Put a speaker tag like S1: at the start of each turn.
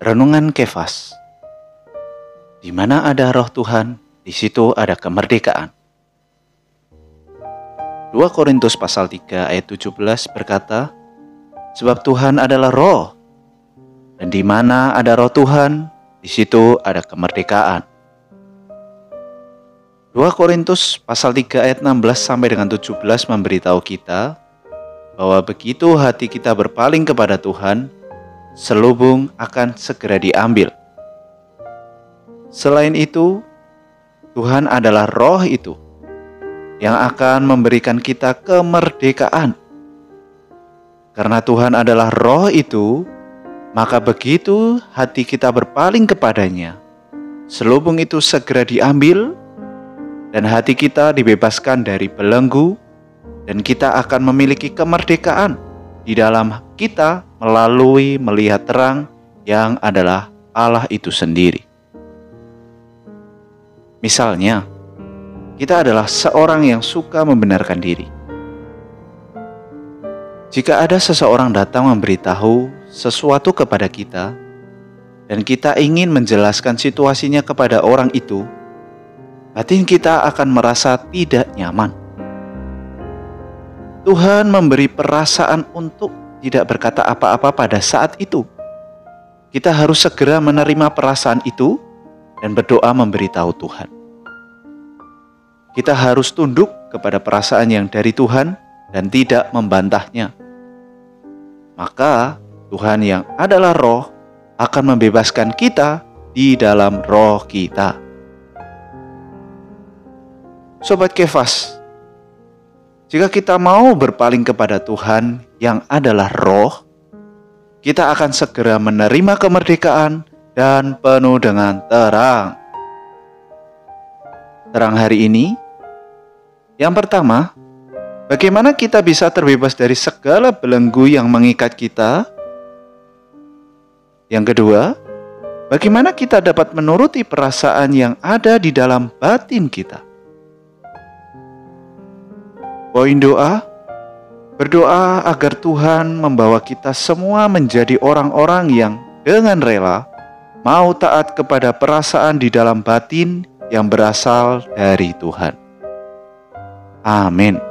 S1: Renungan Kefas Di mana ada roh Tuhan, di situ ada kemerdekaan. 2 Korintus pasal 3 ayat 17 berkata, Sebab Tuhan adalah roh, dan di mana ada roh Tuhan, di situ ada kemerdekaan. 2 Korintus pasal 3 ayat 16 sampai dengan 17 memberitahu kita bahwa begitu hati kita berpaling kepada Tuhan, selubung akan segera diambil. Selain itu, Tuhan adalah roh itu yang akan memberikan kita kemerdekaan. Karena Tuhan adalah roh itu, maka begitu hati kita berpaling kepadanya, selubung itu segera diambil dan hati kita dibebaskan dari belenggu dan kita akan memiliki kemerdekaan di dalam kita melalui melihat terang yang adalah Allah itu sendiri. Misalnya, kita adalah seorang yang suka membenarkan diri. Jika ada seseorang datang memberitahu sesuatu kepada kita, dan kita ingin menjelaskan situasinya kepada orang itu, batin kita akan merasa tidak nyaman. Tuhan memberi perasaan untuk tidak berkata apa-apa pada saat itu. Kita harus segera menerima perasaan itu dan berdoa memberitahu Tuhan. Kita harus tunduk kepada perasaan yang dari Tuhan dan tidak membantahnya. Maka Tuhan yang adalah roh akan membebaskan kita di dalam roh kita. Sobat Kefas, jika kita mau berpaling kepada Tuhan yang adalah roh, kita akan segera menerima kemerdekaan dan penuh dengan terang. Terang hari ini, yang pertama, bagaimana kita bisa terbebas dari segala belenggu yang mengikat kita? Yang kedua, bagaimana kita dapat menuruti perasaan yang ada di dalam batin kita? Poin doa, berdoa agar Tuhan membawa kita semua menjadi orang-orang yang dengan rela mau taat kepada perasaan di dalam batin yang berasal dari Tuhan. Amin.